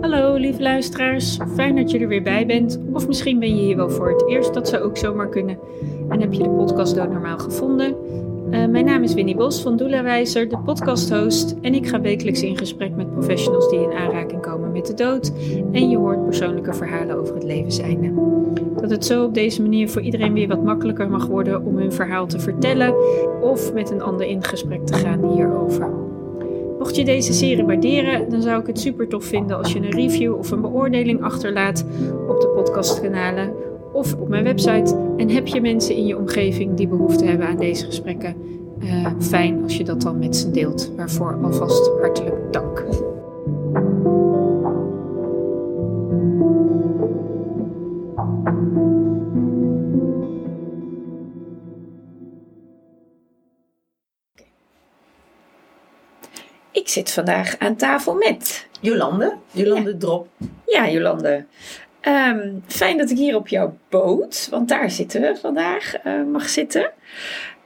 Hallo lieve luisteraars, fijn dat je er weer bij bent. Of misschien ben je hier wel voor het eerst, dat zou ook zomaar kunnen. En heb je de podcast Dood Normaal gevonden. Uh, mijn naam is Winnie Bos van Doelawijzer, de podcasthost. En ik ga wekelijks in gesprek met professionals die in aanraking komen met de dood. En je hoort persoonlijke verhalen over het levenseinde. Dat het zo op deze manier voor iedereen weer wat makkelijker mag worden om hun verhaal te vertellen of met een ander in gesprek te gaan hierover. Mocht je deze serie waarderen, dan zou ik het super tof vinden als je een review of een beoordeling achterlaat op de podcastkanalen of op mijn website. En heb je mensen in je omgeving die behoefte hebben aan deze gesprekken? Uh, fijn als je dat dan met ze deelt. Waarvoor alvast hartelijk dank. Ik zit vandaag aan tafel met Jolande. Jolande ja. Drop. Ja, Jolande. Um, fijn dat ik hier op jouw boot, want daar zitten we vandaag, uh, mag zitten.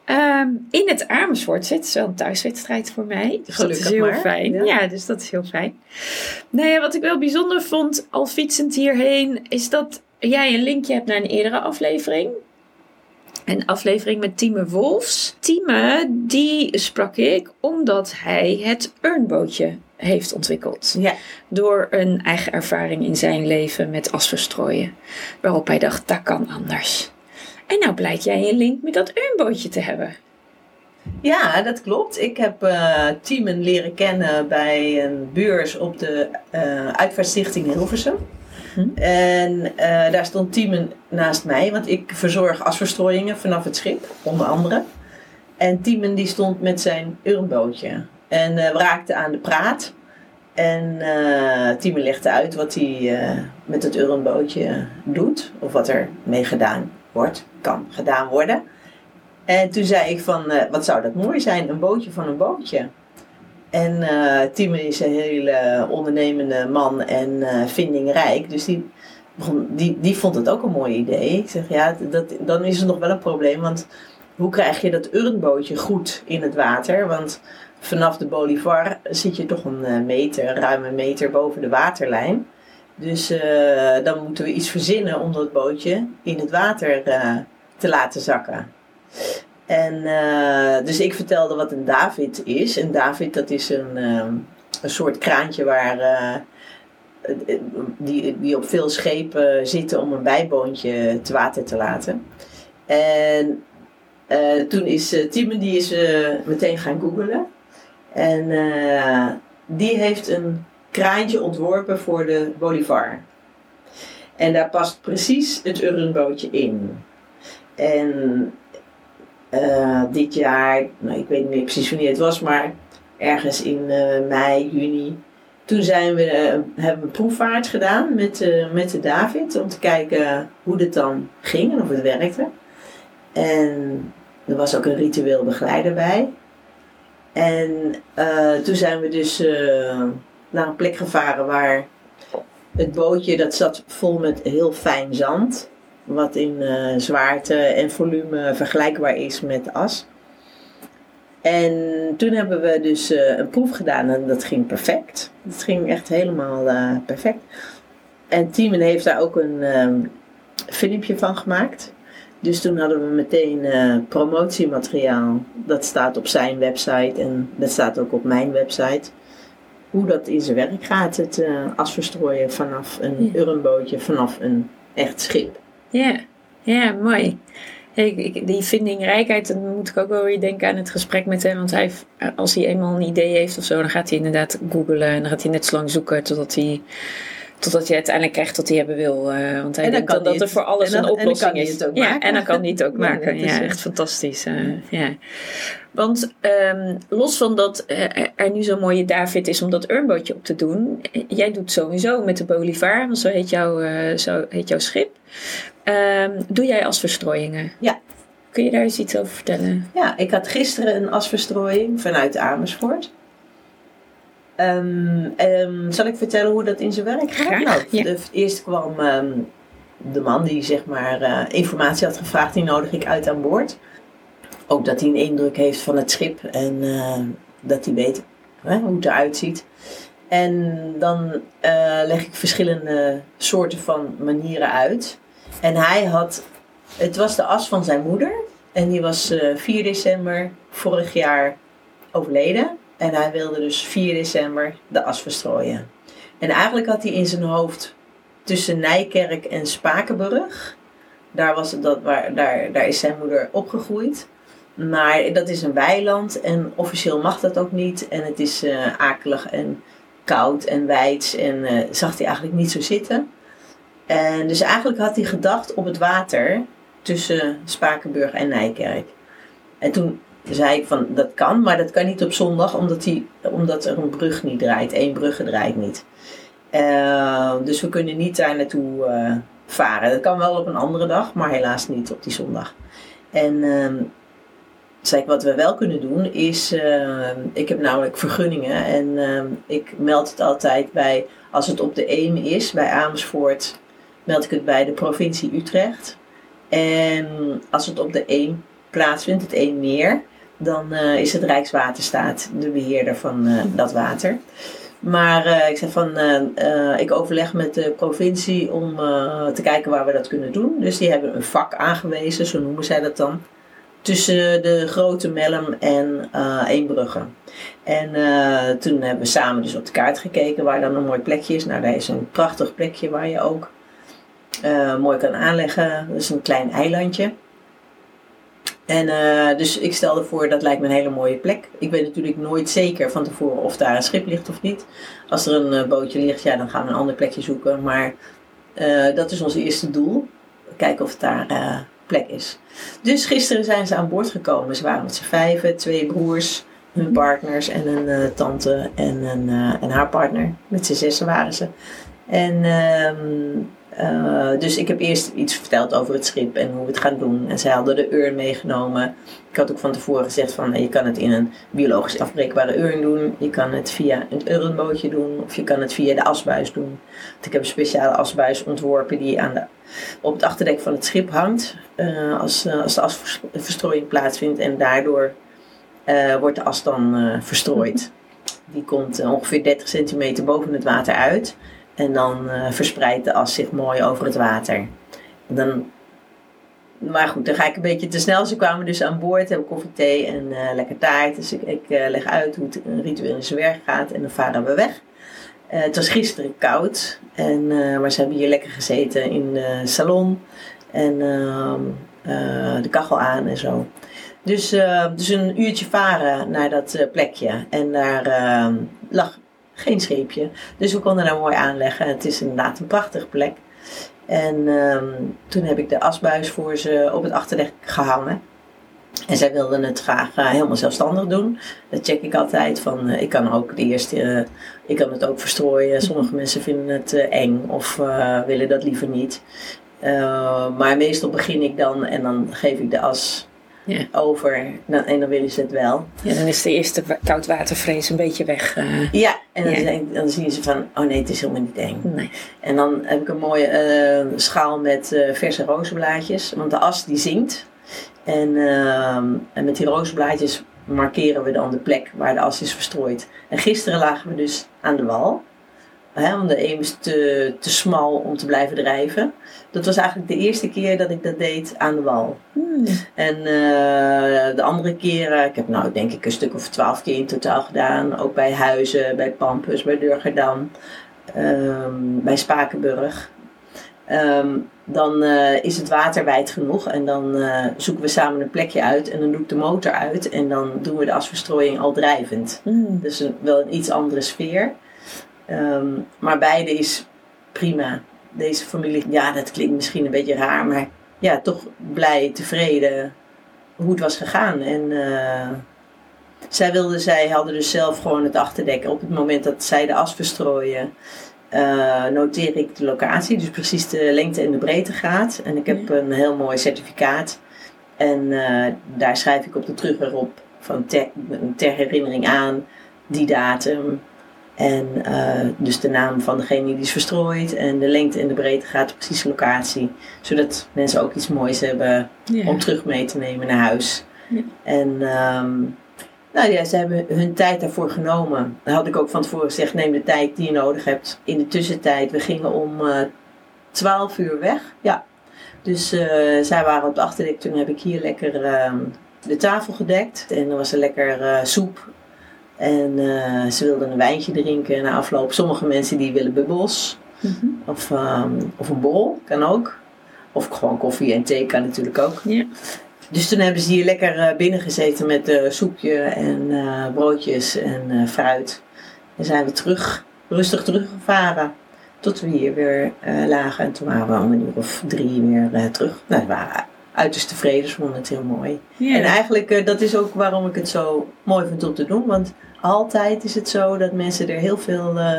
Um, in het Amersfoort zit. Het is wel een thuiswedstrijd voor mij. Dus Gelukkig dat is heel maar. fijn. Ja. ja. dus dat is heel fijn. Nou ja, wat ik wel bijzonder vond, al fietsend hierheen, is dat jij een linkje hebt naar een eerdere aflevering. Een aflevering met Tieme Wolfs. Tieme, die sprak ik omdat hij het urnbootje heeft ontwikkeld. Ja. Door een eigen ervaring in zijn leven met asverstrooien. Waarop hij dacht, dat kan anders. En nou blijkt jij een link met dat urnbootje te hebben. Ja, dat klopt. Ik heb uh, Tiemen leren kennen bij een beurs op de uh, Uitvaartstichting Hilversum. En uh, daar stond Tiemen naast mij, want ik verzorg asverstrooiingen vanaf het schip, onder andere. En Tiemen die stond met zijn urnbootje. En we raakten aan de praat. En uh, legde uit wat hij met het urnbootje doet. Of wat er mee gedaan wordt, kan gedaan worden. En toen zei ik van, wat zou dat mooi zijn, een bootje van een bootje. En uh, is een hele ondernemende man en uh, vindingrijk. Dus die, die, die vond het ook een mooi idee. Ik zeg, ja, dat, dan is er nog wel een probleem. Want hoe krijg je dat urnbootje goed in het water? Want vanaf de Bolivar zit je toch een eh, meter, een meter boven de waterlijn. Dus dan moeten we iets verzinnen om dat bootje in het water te laten zakken. En uh, dus ik vertelde wat een David is. En David dat is een, een soort kraantje waar die, die op veel schepen zitten om een bijboontje te water te laten. En uh, toen is uh, Timon die is meteen gaan googlen. En die heeft een kraantje ontworpen voor de Bolivar. En daar past precies het urnbootje in. En dit jaar, nou, ik weet niet meer precies wanneer het was, maar ergens in mei, juni. Toen zijn we, hebben we een proefvaart gedaan met, met de David om te kijken hoe dit dan ging en of het werkte. En er was ook een ritueel begeleider bij. En toen zijn we dus naar een plek gevaren waar het bootje dat zat vol met heel fijn zand. Wat in uh, zwaarte en volume vergelijkbaar is met as. En toen hebben we dus een proef gedaan en dat ging perfect. Het ging echt helemaal perfect. En Tiemen heeft daar ook een filmpje van gemaakt. Dus toen hadden we meteen promotiemateriaal. Dat staat op zijn website en dat staat ook op mijn website. Hoe dat in zijn werk gaat, het uh, asverstrooien vanaf een ja. urnbootje, vanaf een echt schip. Ja, ja mooi. Hey, die vindingrijkheid, dan moet ik ook wel weer denken aan het gesprek met hem. Want hij, als hij eenmaal een idee heeft of zo, dan gaat hij inderdaad googlen en dan gaat hij net zo lang zoeken totdat hij Totdat je uiteindelijk krijgt wat hij hebben wil. Uh, want hij denkt dan, dat er voor alles een oplossing is. ja, en dan kan hij het ook maken. Ja, ja echt fantastisch. Uh, ja. Want um, los van dat uh, er nu zo'n mooie David is om dat urnbootje op te doen. Jij doet sowieso met de Bolivar, want zo heet, jou, zo heet jouw schip. Um, doe jij asverstrooiingen? Ja. Kun je daar eens iets over vertellen? Ja, ik had gisteren een asverstrooiing vanuit Amersfoort. Um, um, zal ik vertellen hoe dat in zijn werk gaat? Nou, ja. de, eerst kwam um, de man die zeg maar uh, informatie had gevraagd, die nodig ik uit aan boord. ook dat hij een indruk heeft van het schip en eh, dat hij weet hè, hoe het eruit ziet. En dan eh, leg ik verschillende soorten van manieren uit. En hij had, het was de as van zijn moeder. En die was eh 4 december vorig jaar overleden. En hij wilde dus 4 december de as verstrooien. En eigenlijk had hij in zijn hoofd tussen Nijkerk en Spakenburg. Daar, was het dat, waar, daar, daar is zijn moeder opgegroeid. Maar dat is een weiland en officieel mag dat ook niet. En het is eh, akelig en koud en wijds en eh, zag hij eigenlijk niet zo zitten. En dus eigenlijk had hij gedacht op het water tussen Spakenburg en Nijkerk. En toen zei ik van dat kan, maar dat kan niet op zondag omdat, hij, omdat er een brug niet draait. Eén brugge draait niet. Eh, dus we kunnen niet daar naartoe eh, varen. Dat kan wel op een andere dag, maar helaas niet op die zondag. En ehm, zei ik, wat we wel kunnen doen is, eh, ik heb namelijk vergunningen en ehm, ik meld het altijd bij, als het op de Eem is, bij Amersfoort, meld ik het bij de provincie Utrecht. En als het op de Eem plaatsvindt, het Eemmeer, dan eh, is het Rijkswaterstaat de beheerder van eh, dat water. Maar eh, ik zei van, ik overleg met de provincie om te kijken waar we dat kunnen doen. Dus die hebben een vak aangewezen, zo noemen zij dat dan. Tussen de Grote Melm en Eembrugge. En toen hebben we samen dus op de kaart gekeken waar dan een mooi plekje is. Nou, daar is een prachtig plekje waar je ook mooi kan aanleggen. Dat is een klein eilandje. En eh, dus ik stelde voor, dat lijkt me een hele mooie plek. Ik weet natuurlijk nooit zeker van tevoren of daar een schip ligt of niet. Als er een eh, bootje ligt, ja, dan gaan we een ander plekje zoeken. Maar eh, dat is ons eerste doel. Kijken of daar eh, plek is. Dus gisteren zijn ze aan boord gekomen. Ze waren met z'n vijven, twee broers, hun partners en een tante en, een, en haar partner. Met z'n zessen waren ze. En eh, dus ik heb eerst iets verteld over het schip en hoe we het gaan doen. En zij hadden de urn meegenomen. Ik had ook van tevoren gezegd van eh, je kan het in een biologisch afbreekbare urn doen. Je kan het via een urnbootje doen of je kan het via de asbuis doen. Want ik heb een speciale asbuis ontworpen die aan de, op het achterdek van het schip hangt. eh, als, eh, als de asverstrooiing plaatsvindt en daardoor wordt de as dan verstrooid. Die komt ongeveer 30 centimeter boven het water uit. En dan eh, verspreidt de as zich mooi over het water. Dan, maar goed, dan ga ik een beetje te snel. Ze kwamen dus aan boord, hebben koffie, thee en eh, lekker taart. Dus ik, eh, leg uit hoe het ritueel in zijn werk gaat en dan varen we weg. Het was gisteren koud, en, maar ze hebben hier lekker gezeten in de salon. En ehm, eh, de kachel aan en zo. Dus, dus een uurtje varen naar dat plekje. En daar ehm, lag geen scheepje. Dus we konden daar mooi aanleggen. Het is inderdaad een prachtige plek. En ehm, toen heb ik de asbuis voor ze op het achterdek gehangen. En zij wilden het graag eh, helemaal zelfstandig doen. Dat check ik altijd. Van, eh, ik kan ook de eerste, eh, ik kan het ook verstrooien. Sommige mensen vinden het eng of willen dat liever niet. Maar meestal begin ik dan en dan geef ik de as Ja. over. Dan, en dan willen ze het wel. Ja, dan is de eerste wa- koudwatervrees een beetje weg. eh. Ja, en dan, Ja. zijn- dan zien ze van, oh nee, het is helemaal niet eng. nee. En dan heb ik een mooie eh, schaal met eh, verse rozenblaadjes. Want de as die zinkt. En, ehm, en met die rozenblaadjes markeren we dan de plek waar de as is verstrooid. En gisteren lagen we dus aan de wal. Hè, want de eem is te, te smal om te blijven drijven. Dat was eigenlijk de eerste keer dat ik dat deed aan de wal. Hmm. En eh, de andere keren, ik heb nou denk ik een stuk of twaalf keer in totaal gedaan. Ook bij Huizen, bij Pampus, bij Durgerdam, ehm, bij Spakenburg. Ehm, dan eh, is het water wijd genoeg en dan eh, zoeken we samen een plekje uit en dan doe ik de motor uit en dan doen we de asverstrooiing al drijvend. Hmm. Dus een, wel een iets andere sfeer. Ehm, maar beide is prima. Deze familie, ja, dat klinkt misschien een beetje raar, maar ja, toch blij, tevreden hoe het was gegaan. En eh, zij wilden, zij hadden dus zelf gewoon het achterdek. Op het moment dat zij de as verstrooien, eh, noteer ik de locatie, dus precies de lengte en de breedte gaat. En ik heb een heel mooi certificaat. En eh, daar schrijf ik op de terugweg op van ter, ter herinnering aan die datum. En eh, dus de naam van degene die is verstrooid. En de lengte en de breedte gaat de precieze locatie. Zodat mensen ook iets moois hebben om terug mee te nemen naar huis. Ja. En ehm, nou ja, ze hebben hun tijd daarvoor genomen. Dan had ik ook van tevoren gezegd, neem de tijd die je nodig hebt. In de tussentijd, we gingen om eh 12 uur weg. Ja. Dus eh, zij waren op de achterdek. Toen heb ik hier lekker ehm, de tafel gedekt. En er was er lekker soep. En eh, ze wilden een wijntje drinken na afloop. Sommige mensen die willen bubbels. Mhm. Of, ehm, of een bol, kan ook. Of gewoon koffie en thee kan natuurlijk ook. Ja. Dus toen hebben ze hier lekker eh, binnen gezeten met eh, soepje en broodjes en fruit. En zijn we terug, rustig teruggevaren. Tot we hier weer lagen. En toen waren we om een uur of drie weer terug. Nou, we waren uiterst tevreden. Ze vonden het heel mooi. En eigenlijk, eh, dat is ook waarom ik het zo mooi vind om te doen. Want altijd is het zo dat mensen er heel veel... eh,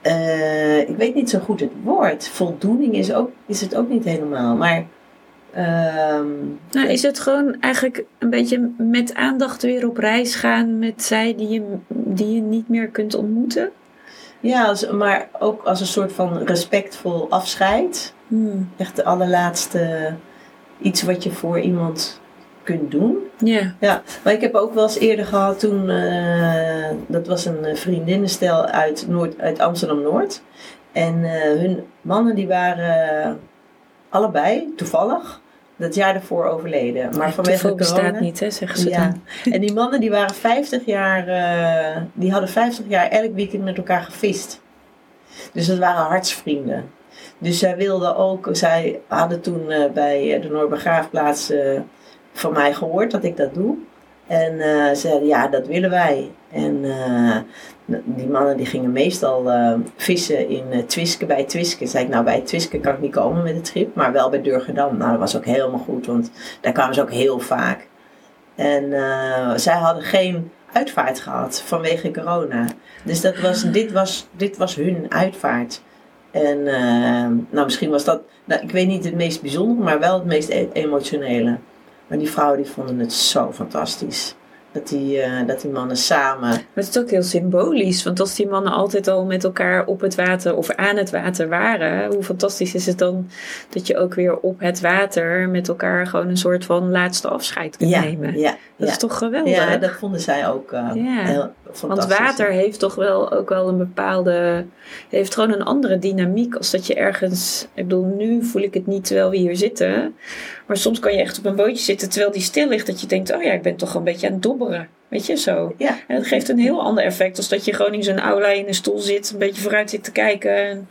eh, ik weet niet zo goed het woord. Voldoening is, ook, is het ook niet helemaal. Maar... ehm, Nou, is het gewoon eigenlijk een beetje met aandacht weer op reis gaan met zij die je, die je niet meer kunt ontmoeten? Ja, als, maar ook als een soort van respectvol afscheid. Hmm. Echt de allerlaatste iets wat je voor iemand kunt doen. Ja. Ja, maar ik heb ook wel eens eerder gehad toen, eh, dat was een eh, vriendinnenstel uit, Noord, uit Amsterdam-Noord. En eh, hun mannen die waren allebei, toevallig, dat jaar daarvoor overleden. Maar vanwege Toeval corona... bestaat niet, hè, zeggen ze Ja, dan. en die mannen die waren 50 jaar, die hadden 50 jaar elk weekend met elkaar gevist. Dus dat waren hartsvrienden. Dus zij wilden ook, zij hadden toen eh, bij eh, de Noorbegraafplaats eh van mij gehoord dat ik dat doe. En ze zeiden, ja, dat willen wij. En die mannen die gingen meestal vissen in Twiske, bij Twiske. Zei ik, nou bij Twiske kan ik niet komen met het schip, maar wel bij Durgedam. Nou, dat was ook helemaal goed, want daar kwamen ze ook heel vaak. En zij hadden geen uitvaart gehad vanwege corona. Dus dat was, dit, was, dit was hun uitvaart. En eh, nou, misschien was dat, nou, ik weet niet het meest bijzondere, maar wel het meest e- emotionele. Maar die vrouwen die vonden het zo fantastisch. Dat die, eh, dat die mannen samen. Maar het is ook heel symbolisch, want als die mannen altijd al met elkaar op het water of aan het water waren, hoe fantastisch is het dan dat je ook weer op het water met elkaar gewoon een soort van laatste afscheid kunt Ja, nemen. ja, Dat ja. is toch geweldig? ja, dat vonden zij ook eh, Ja. heel Want fantastisch. water heeft toch wel ook wel een bepaalde. heeft gewoon een andere dynamiek. Als dat je ergens. Ik bedoel, nu voel ik het niet terwijl we hier zitten. Maar soms kan je echt op een bootje zitten terwijl die stil ligt. Dat je denkt: oh ja, ik ben toch een beetje aan het dobberen. Weet je zo. Ja, En dat geeft een heel ander effect. Als dat je gewoon in zo'n aula in een stoel zit. Een beetje vooruit zit te kijken. En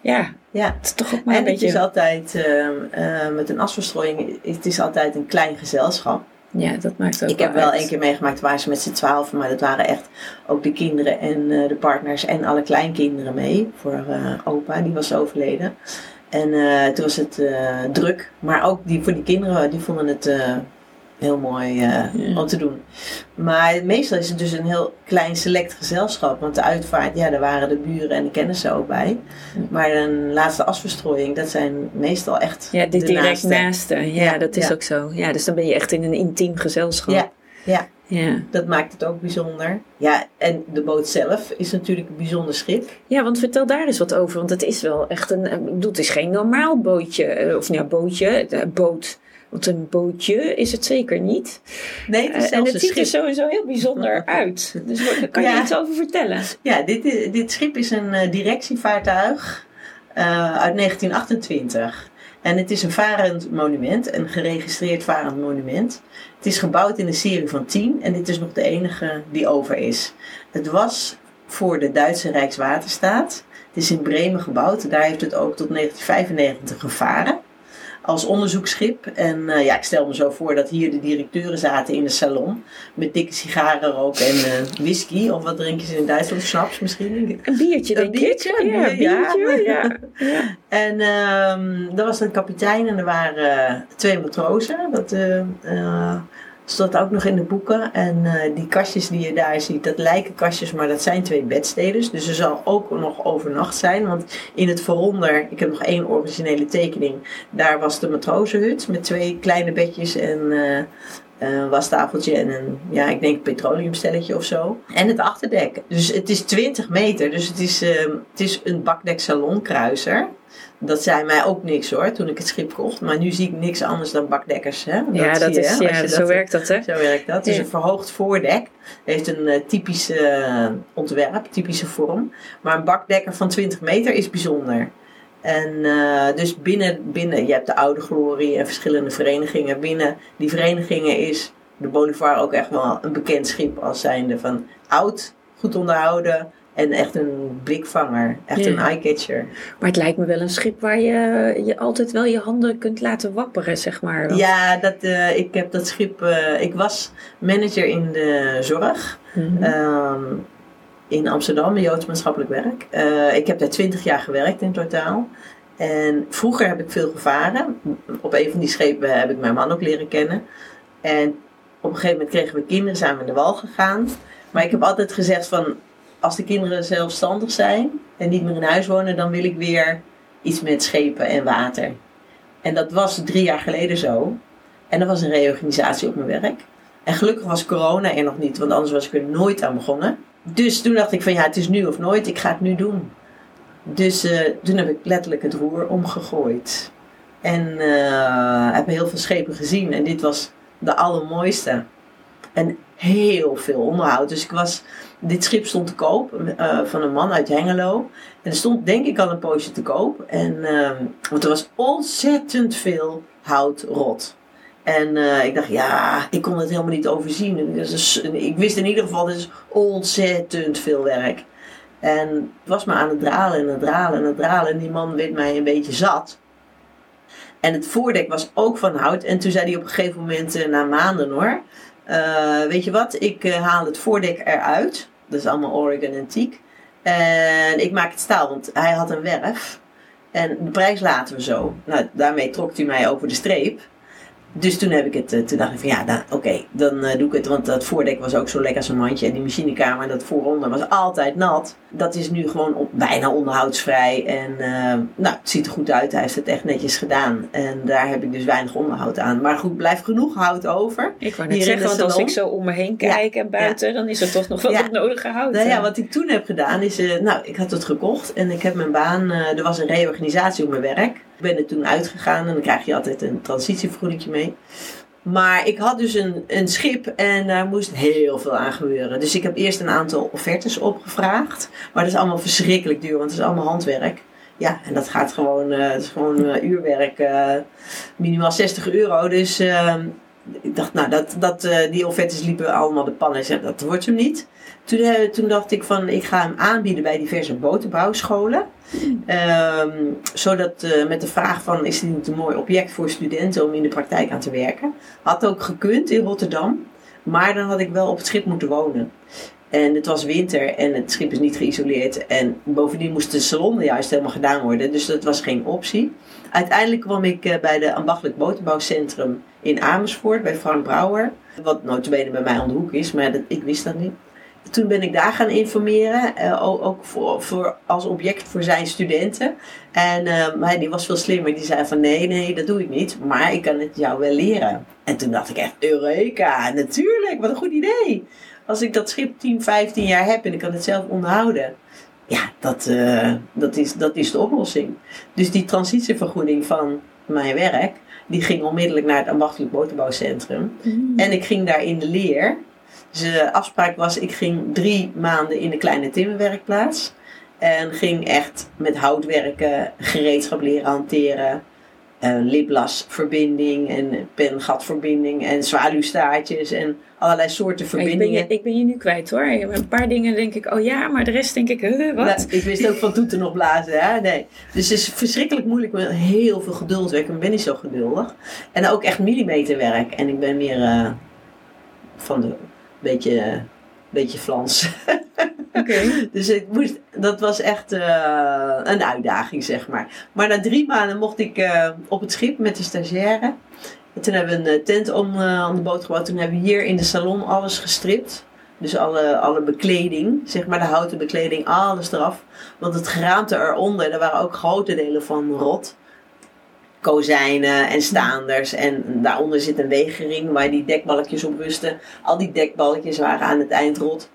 ja, ja. het is toch ook maar En een het beetje. is altijd, ehm, eh, met een asverstrooiing, het is altijd een klein gezelschap. Ja, dat maakt ook Ik heb wel één keer meegemaakt, waren ze met z'n twaalf, maar dat waren echt ook de kinderen en eh, de partners en alle kleinkinderen mee. Voor eh, opa, die was overleden. En eh, toen was het eh, druk, maar ook die, voor die kinderen, die vonden het eh, heel mooi Ja. om te doen. Maar meestal is het dus een heel klein select gezelschap, want de uitvaart, ja, daar waren de buren en de kennissen ook bij. Maar een laatste asverstrooiing, dat zijn meestal echt Ja, dit de direct naaste. naaste. Ja, Ja, dat is ja. ook zo. Ja, dus dan ben je echt in een intiem gezelschap. Ja, ja. Dat maakt het ook bijzonder. Ja, en de boot zelf is natuurlijk een bijzonder schip. Ja, want vertel daar eens wat over. Want het is wel echt een. Ik bedoel, het is geen normaal bootje. eh, Of ja, bootje. eh, Boot. Want een bootje is het zeker niet. Nee, het is Eh, en het ziet schip. er sowieso heel bijzonder uit. Dus daar kan je Ja. iets over vertellen? Ja, dit, is- dit schip is een directievaartuig uit 1928. En het is een varend monument, een geregistreerd varend monument. Het is gebouwd in een serie van 10 en dit is nog de enige die over is. Het was voor de Duitse Rijkswaterstaat. Het is in Bremen gebouwd. Daar heeft het ook tot 1995 gevaren. Als onderzoeksschip. En eh, ja, ik stel me zo voor dat hier de directeuren zaten in de salon. Met dikke sigarenrook en eh, whisky. Of wat drinken ze in Duitsland? Snaps misschien? Een biertje, Een denk ik. biertje, Ja, een een biertje. Ja. ja. En ehm er was een kapitein en er waren eh, twee matrozen. Dat eh, eh, staat ook nog in de boeken. En eh, die kastjes die je daar ziet, dat lijken kastjes, maar dat zijn twee bedsteders. Dus er zal ook nog overnacht zijn. Want in het vooronder, ik heb nog één originele tekening. Daar was de matrozenhut met twee kleine bedjes en... eh, een wastafeltje en een, ja, ik denk petroleumstelletje of zo. En het achterdek. Dus het is 20 meter. Dus het is, ehm, het is een bakdek salonkruiser. Dat zei mij ook niks hoor, toen ik het schip kocht. Maar nu zie ik niks anders dan bakdekkers. Hè? ja, dat zie je, is, ja zo dat- werkt dat, hè? Zo werkt dat. Het is Ja. een verhoogd voordek. Heeft een eh, typische eh, ontwerp, typische vorm. Maar een bakdekker van 20 meter is bijzonder. En eh, dus binnen, binnen, je hebt de Oude Glorie en verschillende verenigingen. Binnen die verenigingen is de Bolivar ook echt wel een bekend schip als zijnde van oud, goed onderhouden en echt een blikvanger. Echt Ja. een eyecatcher. Maar het lijkt me wel een schip waar je, je altijd wel je handen kunt laten wapperen, zeg maar. Want- Ja, dat, eh, ik heb dat schip. eh, ik was manager in de zorg. Mhm. Ehm, in Amsterdam, Joods maatschappelijk werk. Eh, ik heb daar twintig jaar gewerkt in totaal. En vroeger heb ik veel gevaren. Op een van die schepen heb ik mijn man ook leren kennen. En op een gegeven moment kregen we kinderen, zijn we in de wal gegaan. Maar ik heb altijd gezegd van, als de kinderen zelfstandig zijn en niet meer in huis wonen, dan wil ik weer iets met schepen en water. En dat was drie jaar geleden zo. En er was een reorganisatie op mijn werk. En gelukkig was corona er nog niet, want anders was ik er nooit aan begonnen. Dus toen dacht ik van ja, het is nu of nooit, ik ga het nu doen. Dus eh, toen heb ik letterlijk het roer omgegooid. En eh, heb heel veel schepen gezien. En dit was de allermooiste. En heel veel onderhoud. Dus ik was, dit schip stond te koop eh, van een man uit Hengelo. En er stond denk ik al een poosje te koop. En, ehm, want er was ontzettend veel hout rot. En eh, ik dacht, ja, ik kon het helemaal niet overzien. Dus ik wist in ieder geval, dit is ontzettend veel werk. En het was me aan het dralen en het dralen en het dralen. En die man werd mij een beetje zat. En het voordek was ook van hout. En toen zei hij op een gegeven moment, eh, na maanden hoor. Eh, weet je wat, ik eh, haal het voordek eruit. Dat is allemaal Oregon Antique. En ik maak het staal, want hij had een werf. En de prijs laten we zo. Nou, daarmee trok hij mij over de streep. Dus toen heb ik het, eh, toen dacht ik van ja, dan- oké, dan eh, doe ik het. Want dat voordek was ook zo lekker als een mandje. En die machinekamer, dat vooronder was altijd nat. Dat is nu gewoon op, bijna onderhoudsvrij. En eh, nou, het ziet er goed uit. Hij heeft het echt netjes gedaan. En daar heb ik dus weinig onderhoud aan. Maar goed, blijft genoeg hout over. Ik wou net zeggen, want als ik zo om me heen kijk en buiten, dan is er toch nog Ja. het nodige hout. Nou ja, wat ik toen heb gedaan is, nou, ik had het gekocht en ik heb mijn baan, er was een reorganisatie op mijn werk. Ik ben er toen uitgegaan en dan krijg je altijd een transitievergoeding mee. Maar ik had dus een, een schip en daar moest heel veel aan gebeuren. Dus ik heb eerst een aantal offertes opgevraagd. Maar dat is allemaal verschrikkelijk duur, want het is allemaal handwerk. Ja, en dat gaat gewoon, eh, dat is gewoon eh, uurwerk, eh, minimaal 60 euro. Dus eh, ik dacht, nou, dat, dat, eh, die offertes liepen allemaal de pannen. Zei, dat wordt hem niet. Toen, eh, toen dacht ik van, ik ga hem aanbieden bij diverse botenbouwscholen. Ehm, zodat eh, met de vraag van, is dit niet een mooi object voor studenten om in de praktijk aan te werken? Had ook gekund in Rotterdam. Maar dan had ik wel op het schip moeten wonen. En het was winter en het schip is niet geïsoleerd. En bovendien moest de salon juist helemaal gedaan worden. Dus dat was geen optie. Uiteindelijk kwam ik eh, bij de Ambachtelijk Botenbouwcentrum in Amersfoort bij Frank Brouwer. Wat notabene bij mij om de hoek is, maar ik wist dat niet. Toen ben ik daar gaan informeren, eh, ook voor, voor, als object voor zijn studenten. En eh, hij die was veel slimmer, die zei van nee, nee, dat doe ik niet, maar ik kan het jou wel leren. En toen dacht ik echt, Eureka, natuurlijk, wat een goed idee. Als ik dat schip 10, 15 jaar heb en ik kan het zelf onderhouden. Ja, dat, eh, dat, is, dat is de oplossing. Dus die transitievergoeding van mijn werk, die ging onmiddellijk naar het ambachtelijk boterbouwcentrum. Mm. En ik ging daar in de leer. Dus de afspraak was, ik ging drie maanden in de kleine timmerwerkplaats. En ging echt met hout werken, gereedschap leren hanteren. Eh liplasverbinding en pengatverbinding en zwaluwstaartjes en allerlei soorten ik, ben verbindingen. je, ik ben je nu kwijt hoor. Een paar dingen denk ik, oh ja, maar de rest denk ik, huh, wat? Nou, ik wist ook van toeten nog blazen, hè? Nee. Dus het is verschrikkelijk moeilijk met heel veel geduld werken. Ik ben niet zo geduldig. En ook echt millimeterwerk. En ik ben meer eh, van de beetje, beetje Flans. Dus ik moest, dat was echt eh, een uitdaging, zeg maar. Maar na drie maanden mocht ik eh, op het schip met de stagiaire. En toen hebben we een eh, tent om aan de boot gebouwd. Toen hebben we hier in de salon alles gestript. Dus alle, alle bekleding, zeg maar de houten bekleding, alles eraf. Want het geraamte eronder, daar waren ook grote delen van rot. Kozijnen en staanders. En daaronder zit een wegering waar die dekbalkjes op rusten. Al die dekbalkjes waren aan het eind rot.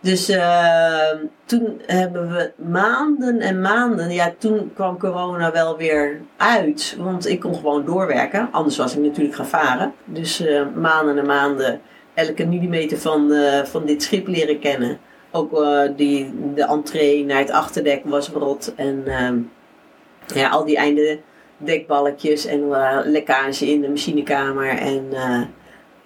Dus uh, toen hebben we maanden en maanden, ja, toen kwam corona wel weer uit. Want ik kon gewoon doorwerken, anders was ik natuurlijk gaan varen. Dus uh, maanden en maanden elke millimeter van, uh, van dit schip leren kennen. Ook die, de entree naar het achterdek was rot. En ehm, ja, al die einde dekbalkjes en lekkage in de machinekamer. En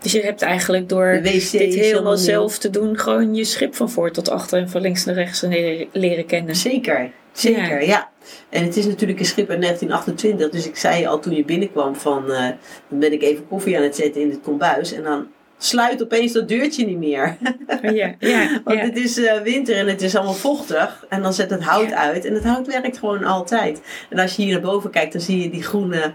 dus je hebt eigenlijk door dit helemaal zelf te doen, gewoon je schip van voor tot achter en van links naar rechts leren kennen. Zeker, zeker, ja. En het is natuurlijk een schip uit 1928, dus ik zei al toen je binnenkwam van, uh, dan ben ik even koffie aan het zetten in het kombuis en dan sluit opeens dat deurtje niet meer. Ja, ja, Want het is uh, winter en het is allemaal vochtig. En dan zet het hout uit. En het hout werkt gewoon altijd. En als je hier naar boven kijkt, dan zie je die groene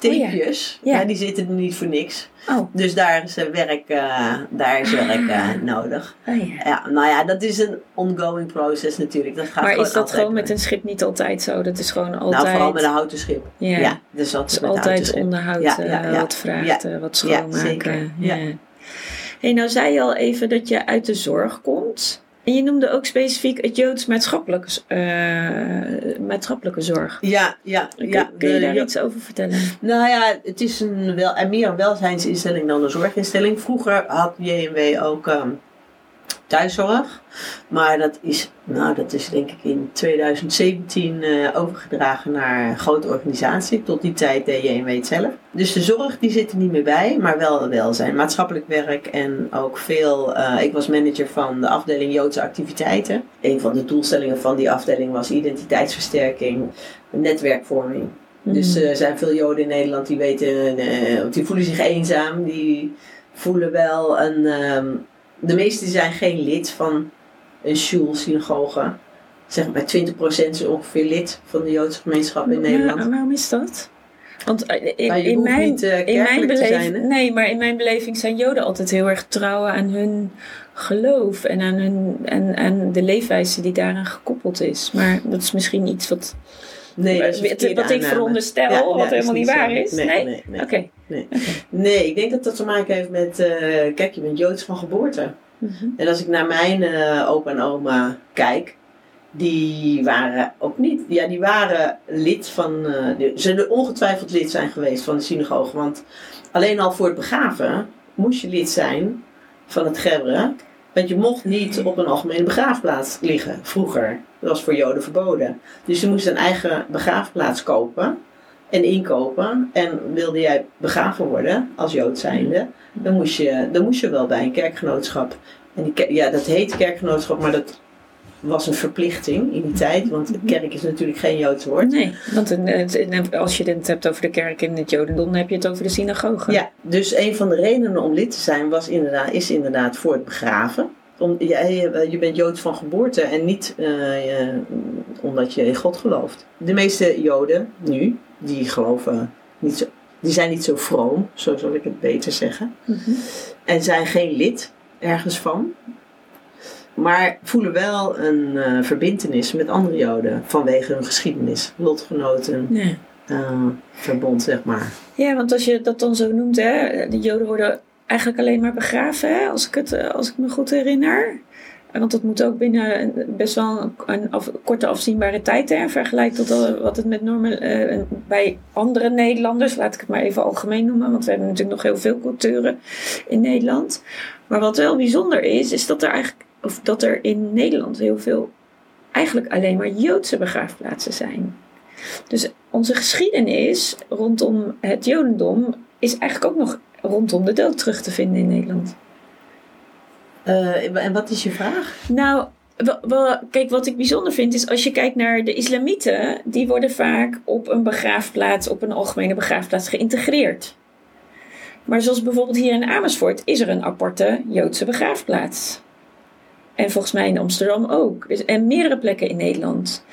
tapejes. Oh ja. die zitten er niet voor niks. Oh. Dus daar is werk, uh, daar is werk uh, nodig. Oh, ja. ja. nou ja, dat is een ongoing process natuurlijk. Dat gaat maar is dat gewoon met een schip niet altijd zo? Dat is gewoon altijd... Nou, vooral met een houten schip. Ja, ja dus dat is altijd onderhoud uh, wat vraagt, wat schoonmaken. Ja, ja. Hey, nou zei je al even dat je uit de zorg komt. En je noemde ook specifiek het Joods maatschappelijke, uh, maatschappelijke zorg. Ja, ja. ja kun je daar iets over vertellen? Nou ja, het is een wel, meer een welzijnsinstelling dan een zorginstelling. Vroeger had JMW ook um, thuiszorg. Maar dat is, nou, dat is denk ik in 2017 uh, eh, overgedragen naar een grote organisatie. Tot die tijd deed JMW het zelf. Dus de zorg die zit er niet meer bij, maar wel welzijn. Maatschappelijk werk en ook veel. Uh, ik was manager van de afdeling Joodse activiteiten. Een van de doelstellingen van die afdeling was identiteitsversterking, netwerkvorming. Dus mm. er zijn veel Joden in Nederland die weten, die voelen zich eenzaam, die voelen wel een. Um, de meesten zijn geen lid van een shul, synagoge. Zeg maar 20% is ongeveer lid van de Joodse gemeenschap in Nederland. Ja, waarom is dat? Want eh, in, in mijn, niet, uh, in mijn beleving, nee, maar in mijn beleving zijn Joden altijd heel erg trouw aan hun geloof en aan, hun, en, aan de leefwijze die daaraan gekoppeld is. Maar dat is misschien iets wat, nee, wat, wat ik veronderstel, wat helemaal niet waar is. Nee, nee, nee. Nee. nee, ik denk dat dat te maken heeft met, uh, kijk, je bent Joods van geboorte. Mhm. En als ik naar mijn uh, opa en oma kijk, die waren ook niet, ja, die waren lid van, uh, ze zullen ongetwijfeld lid zijn geweest van de synagoge. Want alleen al voor het begraven moest je lid zijn van het Gebre. Want je mocht niet op een algemene begraafplaats liggen vroeger. Dat was voor Joden verboden. Dus je moest een eigen begraafplaats kopen en inkopen. En wilde jij begraven worden als Jood zijnde, dan moest je, dan moest je wel bij een kerkgenootschap. En die, ja, dat heet kerkgenootschap, maar dat was een verplichting in die tijd. Want de kerk is natuurlijk geen Joods woord. Nee, want als je het hebt over de kerk in het Jodendom, dan heb je het over de synagoge. Ja, dus een van de redenen om lid te zijn was inderdaad, is inderdaad voor het begraven. Om, je, bent Joods van geboorte en niet uh, omdat je in God gelooft. De meeste Joden nu, die geloven niet zo, die zijn niet zo vroom, zo zal ik het beter zeggen. Mhm. En zijn geen lid ergens van. Maar voelen wel een uh, verbindenis met andere Joden vanwege hun geschiedenis, lotgenoten. Ja. Uh, verbond, zeg maar. Ja, want als je dat dan zo noemt, hè, de Joden worden eigenlijk alleen maar begraven, hè, als, ik het, eh, als ik me goed herinner. Want dat moet ook binnen best wel een, af, korte afzienbare tijd hè, vergelijkt tot wat het met normen uh, bij andere Nederlanders, laat ik het maar even algemeen noemen, want we hebben natuurlijk nog heel veel culturen in Nederland. Maar wat wel bijzonder is, is dat er eigenlijk, of dat er in Nederland heel veel eigenlijk alleen maar Joodse begraafplaatsen zijn. Dus onze geschiedenis rondom het Jodendom is eigenlijk ook nog rondom de dood terug te vinden in Nederland. Uh, en wat is je vraag? Nou, kijk, wat ik bijzonder vind is als je kijkt naar de islamieten, die worden vaak op een begraafplaats, op een algemene begraafplaats geïntegreerd. Maar zoals bijvoorbeeld hier in Amersfoort is er een aparte Joodse begraafplaats. En volgens mij in Amsterdam ook. Dus, en meerdere plekken in Nederland.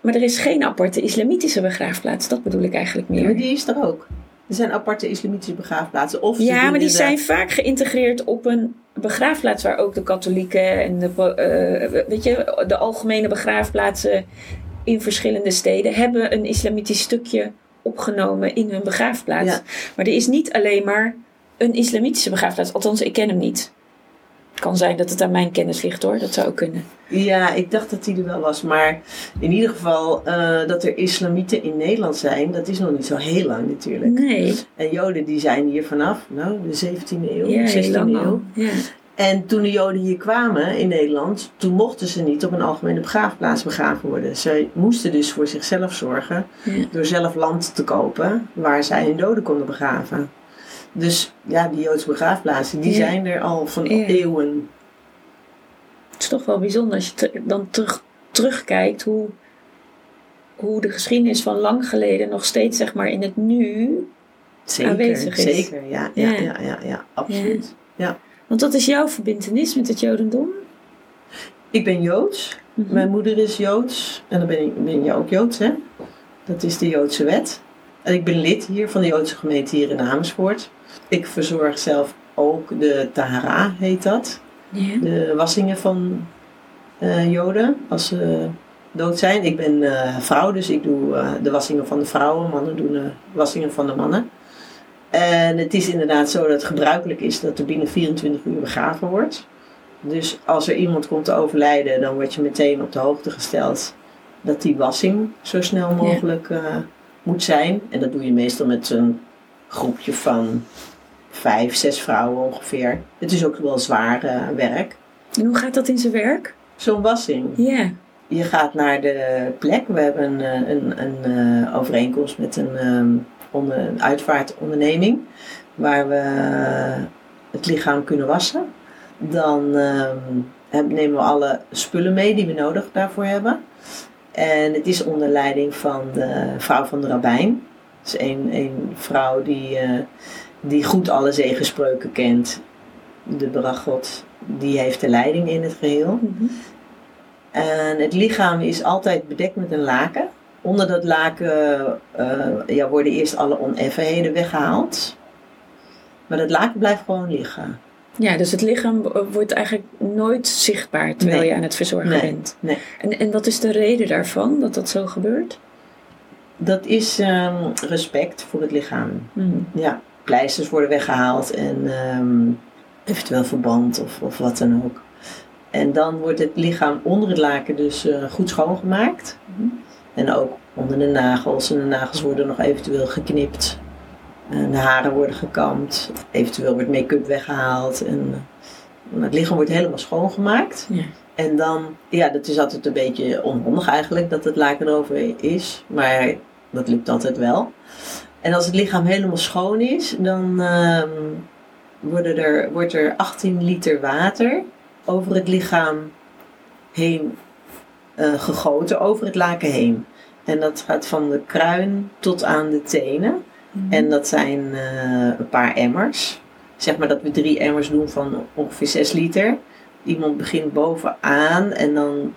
Maar er is geen aparte islamitische begraafplaats. Dat bedoel ik eigenlijk meer. maar die is er ook. Er zijn aparte islamitische begraafplaatsen. Of ja, maar die zijn vaak geïntegreerd op een begraafplaats waar ook de katholieken en de, uh, weet je, de algemene begraafplaatsen in verschillende steden hebben een islamitisch stukje opgenomen in hun begraafplaats. Maar er is niet alleen maar een islamitische begraafplaats. Althans, ik ken hem niet. Kan zijn dat het aan mijn kennis ligt hoor, dat zou ook kunnen. Ja, ik dacht dat die er wel was. Maar in ieder geval uh, dat er islamieten in Nederland zijn, dat is nog niet zo heel lang natuurlijk. Nee. En Joden die zijn hier vanaf, nou, de 17e eeuw, Ja, heel 16e lang eeuw. Ja. En toen de Joden hier kwamen in Nederland, toen mochten ze niet op een algemene begraafplaats begraven worden. Ze moesten dus voor zichzelf zorgen Ja. door zelf land te kopen waar zij hun doden konden begraven. Dus ja, die Joodse begraafplaatsen, die Ja. zijn er al van Ja. eeuwen. Het is toch wel bijzonder als je dan terug, terugkijkt hoe, hoe de geschiedenis van lang geleden nog steeds zeg maar in het nu. Zeker, Aanwezig is. zeker, ja, ja, Ja. ja, ja, ja, absoluut. Want wat is jouw verbindenis met het Jodendom? Ik ben Joods, Mhm. mijn moeder is Joods en dan ben, ik, ben je ook Joods, hè? Dat is de Joodse wet. En ik ben lid hier van de Joodse gemeente hier in Amersfoort. Ik verzorg zelf ook de Tahara, heet dat. Ja. de wassingen van eh, Joden als ze dood zijn. Ik ben eh, vrouw, dus ik doe eh, de wassingen van de vrouwen. Mannen doen de wassingen van de mannen. En het is inderdaad zo dat het gebruikelijk is dat er binnen 24 uur begraven wordt. Dus als er iemand komt te overlijden, dan word je meteen op de hoogte gesteld dat die wassing zo snel mogelijk moet zijn. En dat doe je meestal met een groepje van vijf, zes vrouwen ongeveer. Het is ook wel zwaar eh, werk. En hoe gaat dat in zijn werk? Zo'n wassing. Ja. Je gaat naar de plek. We hebben een, eh, een, een eh, overeenkomst met een, ehm, onder, een uitvaartonderneming. Waar we het lichaam kunnen wassen. Dan ehm, nemen we alle spullen mee die we nodig daarvoor hebben. En het is onder leiding van de vrouw van de rabbijn. Dat is een, een vrouw die, eh, die goed alle zegenspreuken kent. De Brachot, die heeft de leiding in het geheel. Mhm. En het lichaam is altijd bedekt met een laken. Onder dat laken eh, ja, worden eerst alle oneffenheden weggehaald. Maar dat laken blijft gewoon liggen. Ja, dus het lichaam wordt eigenlijk nooit zichtbaar terwijl Nee. je aan het verzorgen Nee. bent. Nee. En, en wat is de reden daarvan dat dat zo gebeurt? Dat is ehm, respect voor het lichaam. Mhm. Ja, pleisters worden weggehaald en ehm, eventueel verband of, of wat dan ook. En dan wordt het lichaam onder het laken dus eh, goed schoongemaakt. Mhm. En ook onder de nagels. En de nagels worden nog eventueel geknipt. De haren worden gekamd. Eventueel wordt make-up weggehaald. En eh, het lichaam wordt helemaal schoongemaakt. Ja. En dan, ja, dat is altijd een beetje onhandig eigenlijk dat het laken erover is. Maar dat lukt altijd wel. En als het lichaam helemaal schoon is, dan ehm, worden er, wordt er 18 liter water over het lichaam heen eh, gegoten, over het laken heen. En dat gaat van de kruin tot aan de tenen. Mhm. En dat zijn eh, een paar emmers. Zeg maar dat we drie emmers doen van ongeveer 6 liter. Iemand begint bovenaan en dan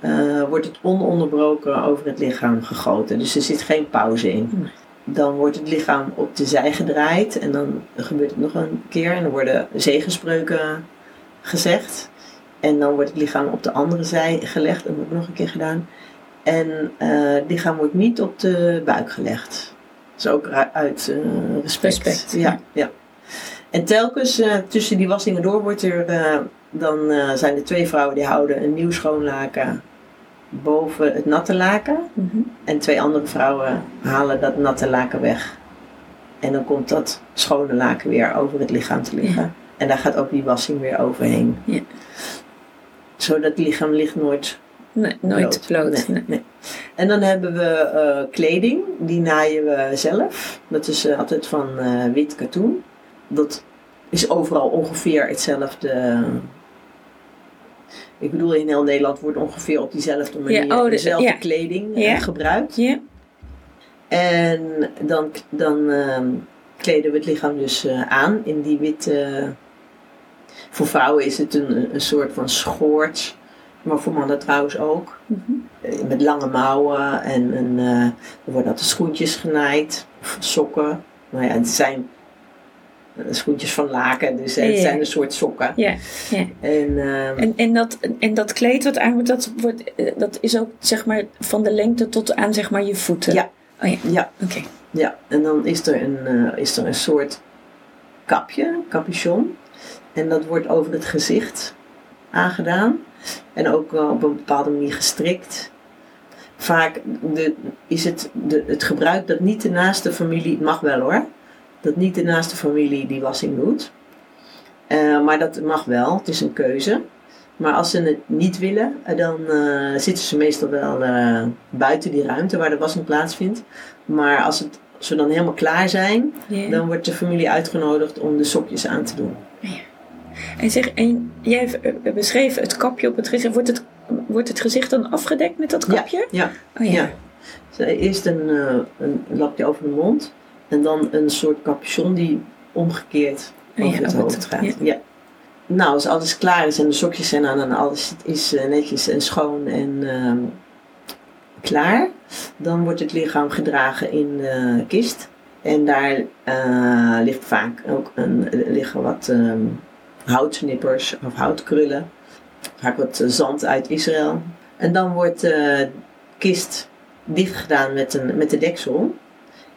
eh, wordt het ononderbroken over het lichaam gegoten. Dus er zit geen pauze in. Nee. Dan wordt het lichaam op de zij gedraaid en dan gebeurt het nog een keer. En dan worden zegenspreuken gezegd. En dan wordt het lichaam op de andere zij gelegd. Dat wordt nog een keer gedaan. En eh, het lichaam wordt niet op de buik gelegd. Is ook uit eh, respect. Respect, Ja, ja. ja. En telkens eh, tussen die wassingen door wordt er, eh, dan zijn er twee vrouwen die houden een nieuw schoon laken boven het natte laken. Mhm. En twee andere vrouwen halen dat natte laken weg. En dan komt dat schone laken weer over het lichaam te liggen. En daar gaat ook die wassing weer overheen. Ja. Zodat het lichaam ligt nooit Nee, nooit bloot. Nee. nee. En dan hebben we eh, kleding, die naaien we zelf. Dat is eh, altijd van eh, wit katoen. Dat is overal ongeveer hetzelfde. Ik bedoel, in heel Nederland wordt ongeveer op diezelfde manier oh, de- dezelfde ja. kleding Ja. gebruikt. Ja. En dan, dan ehm, kleden we het lichaam dus aan in die witte. Voor vrouwen is het een, een soort van schort, maar voor mannen trouwens ook. Mhm. Eh, Met lange mouwen en, en eh, er worden altijd schoentjes genaaid, of sokken. Nou ja, het zijn eh, schoentjes van laken, dus eh, het Ja, ja. zijn een soort sokken. Ja, ja. En, ehm, En, en, dat, en dat kleed wat aan wordt, dat, wordt, eh, dat is ook zeg maar van de lengte tot aan zeg maar je voeten. Ja. Oh ja, ja, oké. Ja, en dan is er een, eh, is er een soort kapje, capuchon. En dat wordt over het gezicht aangedaan. En ook op een bepaalde manier gestrikt. Vaak de, is het de, het gebruik dat niet de naaste familie, het mag wel hoor, dat niet de naaste familie die wassing doet. Eh, maar dat mag wel, het is een keuze. Maar als ze het niet willen, eh, dan eh, zitten ze meestal wel buiten die ruimte waar de wassing plaatsvindt. Maar als, het, als we dan helemaal klaar zijn, dan wordt de familie uitgenodigd om de sokjes aan te doen. En zeg, en jij eh, beschreef het kapje op het gezicht. Wordt het, wordt het gezicht dan afgedekt met dat kapje? ja. Oh ja. Ja. Dus eerst een, eh, een lapje over de mond en dan een soort capuchon die omgekeerd Oh over ja, het over hoofd gaat. ja. Ja. Nou, als alles klaar is en de sokjes zijn aan en alles is eh, netjes en schoon en ehm, klaar, dan wordt het lichaam gedragen in de kist. En daar ligt vaak ook een, liggen wat ehm, houtsnippers of houtkrullen. Vaak wat eh, zand uit Israël. En dan wordt de kist dicht gedaan met, een, met de deksel.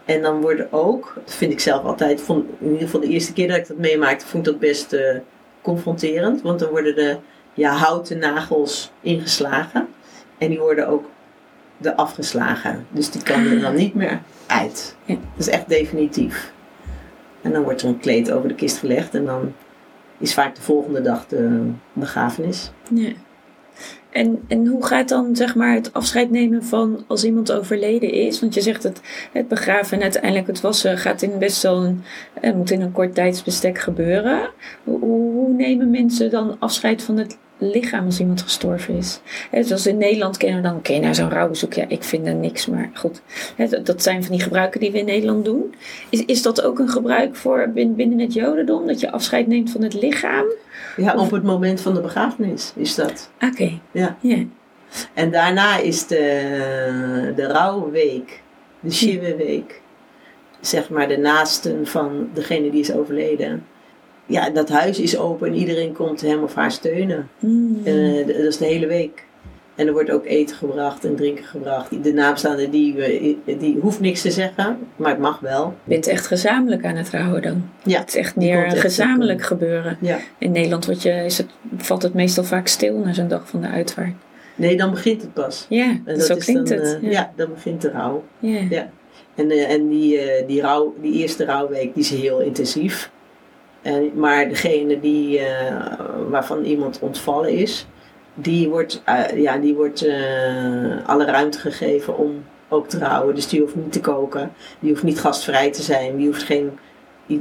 En dan worden ook, dat vind ik zelf altijd, vond, in ieder geval de eerste keer dat ik dat meemaakte, vond ik dat best eh, confronterend. Want dan worden de ja, houten nagels ingeslagen. En die worden ook er afgeslagen. Dus die kan er dan niet meer uit. Ja. Dat is echt definitief. En dan wordt er een kleed over de kist gelegd. En dan is vaak de volgende dag de begrafenis. Ja. En, en hoe gaat dan zeg maar, het afscheid nemen van als iemand overleden is? Want je zegt het, het begraven en uiteindelijk het wassen gaat in best wel een, het moet in een kort tijdsbestek gebeuren. Hoe hoe nemen mensen dan afscheid van het lichaam als iemand gestorven is? Hè, zoals in Nederland kennen we dan, oké, nou zo'n rouwbezoek, ja, ik vind er niks, maar goed. Dat- zijn van die gebruiken die we in Nederland doen. Is, is dat ook een gebruik voor bin- binnen het Jodendom, dat je afscheid neemt van het lichaam? Ja, Of- op het moment van de begrafenis is dat. Oké, Ja. ja. En daarna is de, de rouwweek, de Shiva-week, zeg maar de naasten van degene die is overleden. Ja, dat huis is open en iedereen komt hem of haar steunen. Mm. Eh, dat is de hele week. En er wordt ook eten gebracht en drinken gebracht. De naamstaande die, die hoeft niks te zeggen, maar het mag wel. Je bent echt gezamenlijk aan het rouwen dan. Ja, Het is echt meer echt gezamenlijk gebeuren. Ja. In Nederland wordt je, is het, valt het meestal vaak stil na zo'n dag van de uitvaart. Nee, dan begint het pas. Ja, En zo is klinkt dan, het. eh, ja. ja, dan begint de rouw. Ja. Ja. En, eh, en die, die, rouw, die eerste rouwweek die is heel intensief. En, maar degene die, eh, waarvan iemand ontvallen is, die wordt, eh, ja, die wordt eh, alle ruimte gegeven om ook te rouwen. Dus die hoeft niet te koken, die hoeft niet gastvrij te zijn, die hoeft geen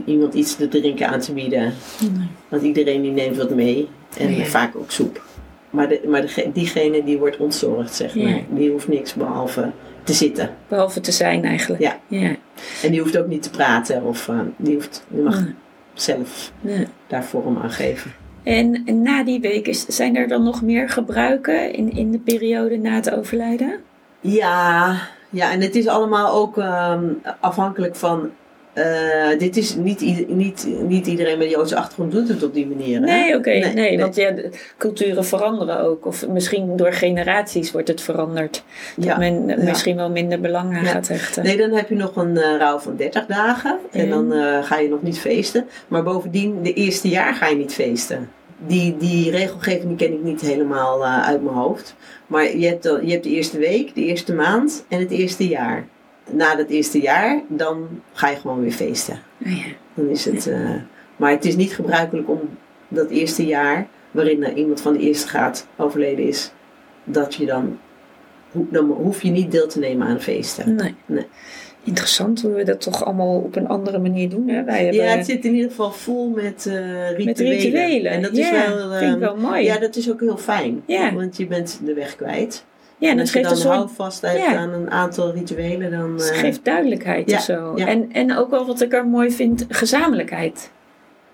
iemand iets te drinken aan te bieden. Nee. Want iedereen die neemt wat mee en vaak ook soep. Maar, de, maar diegene die wordt ontzorgd, zeg Ja. maar, die hoeft niks behalve te zitten. Behalve te zijn eigenlijk. Ja. ja. En die hoeft ook niet te praten of die, hoeft, die mag. Zelf Nee. daar vorm aan geven. En, en na die week, is, zijn er dan nog meer gebruiken in, in de periode na het overlijden? Ja, ja, en het is allemaal ook ehm, afhankelijk van. Eh, dit is niet, niet, niet iedereen met Joodse achtergrond doet het op die manier. hè? Nee, oké. nee, nee. want ja, culturen veranderen ook. Of misschien door generaties wordt het veranderd. Dat Ja. men ja. misschien wel minder belang aan Ja. gaat hechten. Nee, dan heb je nog een rouw van 30 dagen. En dan eh, ga je nog niet feesten. Maar bovendien, de eerste jaar ga je niet feesten. Die, die regelgeving ken ik niet helemaal uit mijn hoofd. Maar je hebt, je hebt de eerste week, de eerste maand en het eerste jaar. Na dat eerste jaar, dan ga je gewoon weer feesten. Oh ja. Dan is het, eh, maar het is niet gebruikelijk om dat eerste jaar, waarin er iemand van de eerste graad overleden is, dat je dan, dan hoef je niet deel te nemen aan feesten. Nee. Nee. Interessant hoe we dat toch allemaal op een andere manier doen. Hè? Wij hebben Ja, het zit in ieder geval vol met, eh rituelen. met rituelen. En dat is wel, vind ik ehm, wel mooi. ja, dat is ook heel fijn. Ja. Want je bent de weg kwijt. Ja, en als het je dan een soort houvast hebt Ja. aan een aantal rituelen, dan... het eh, geeft duidelijkheid ja, of zo. ja. En, en ook wel wat ik er mooi vind, gezamenlijkheid.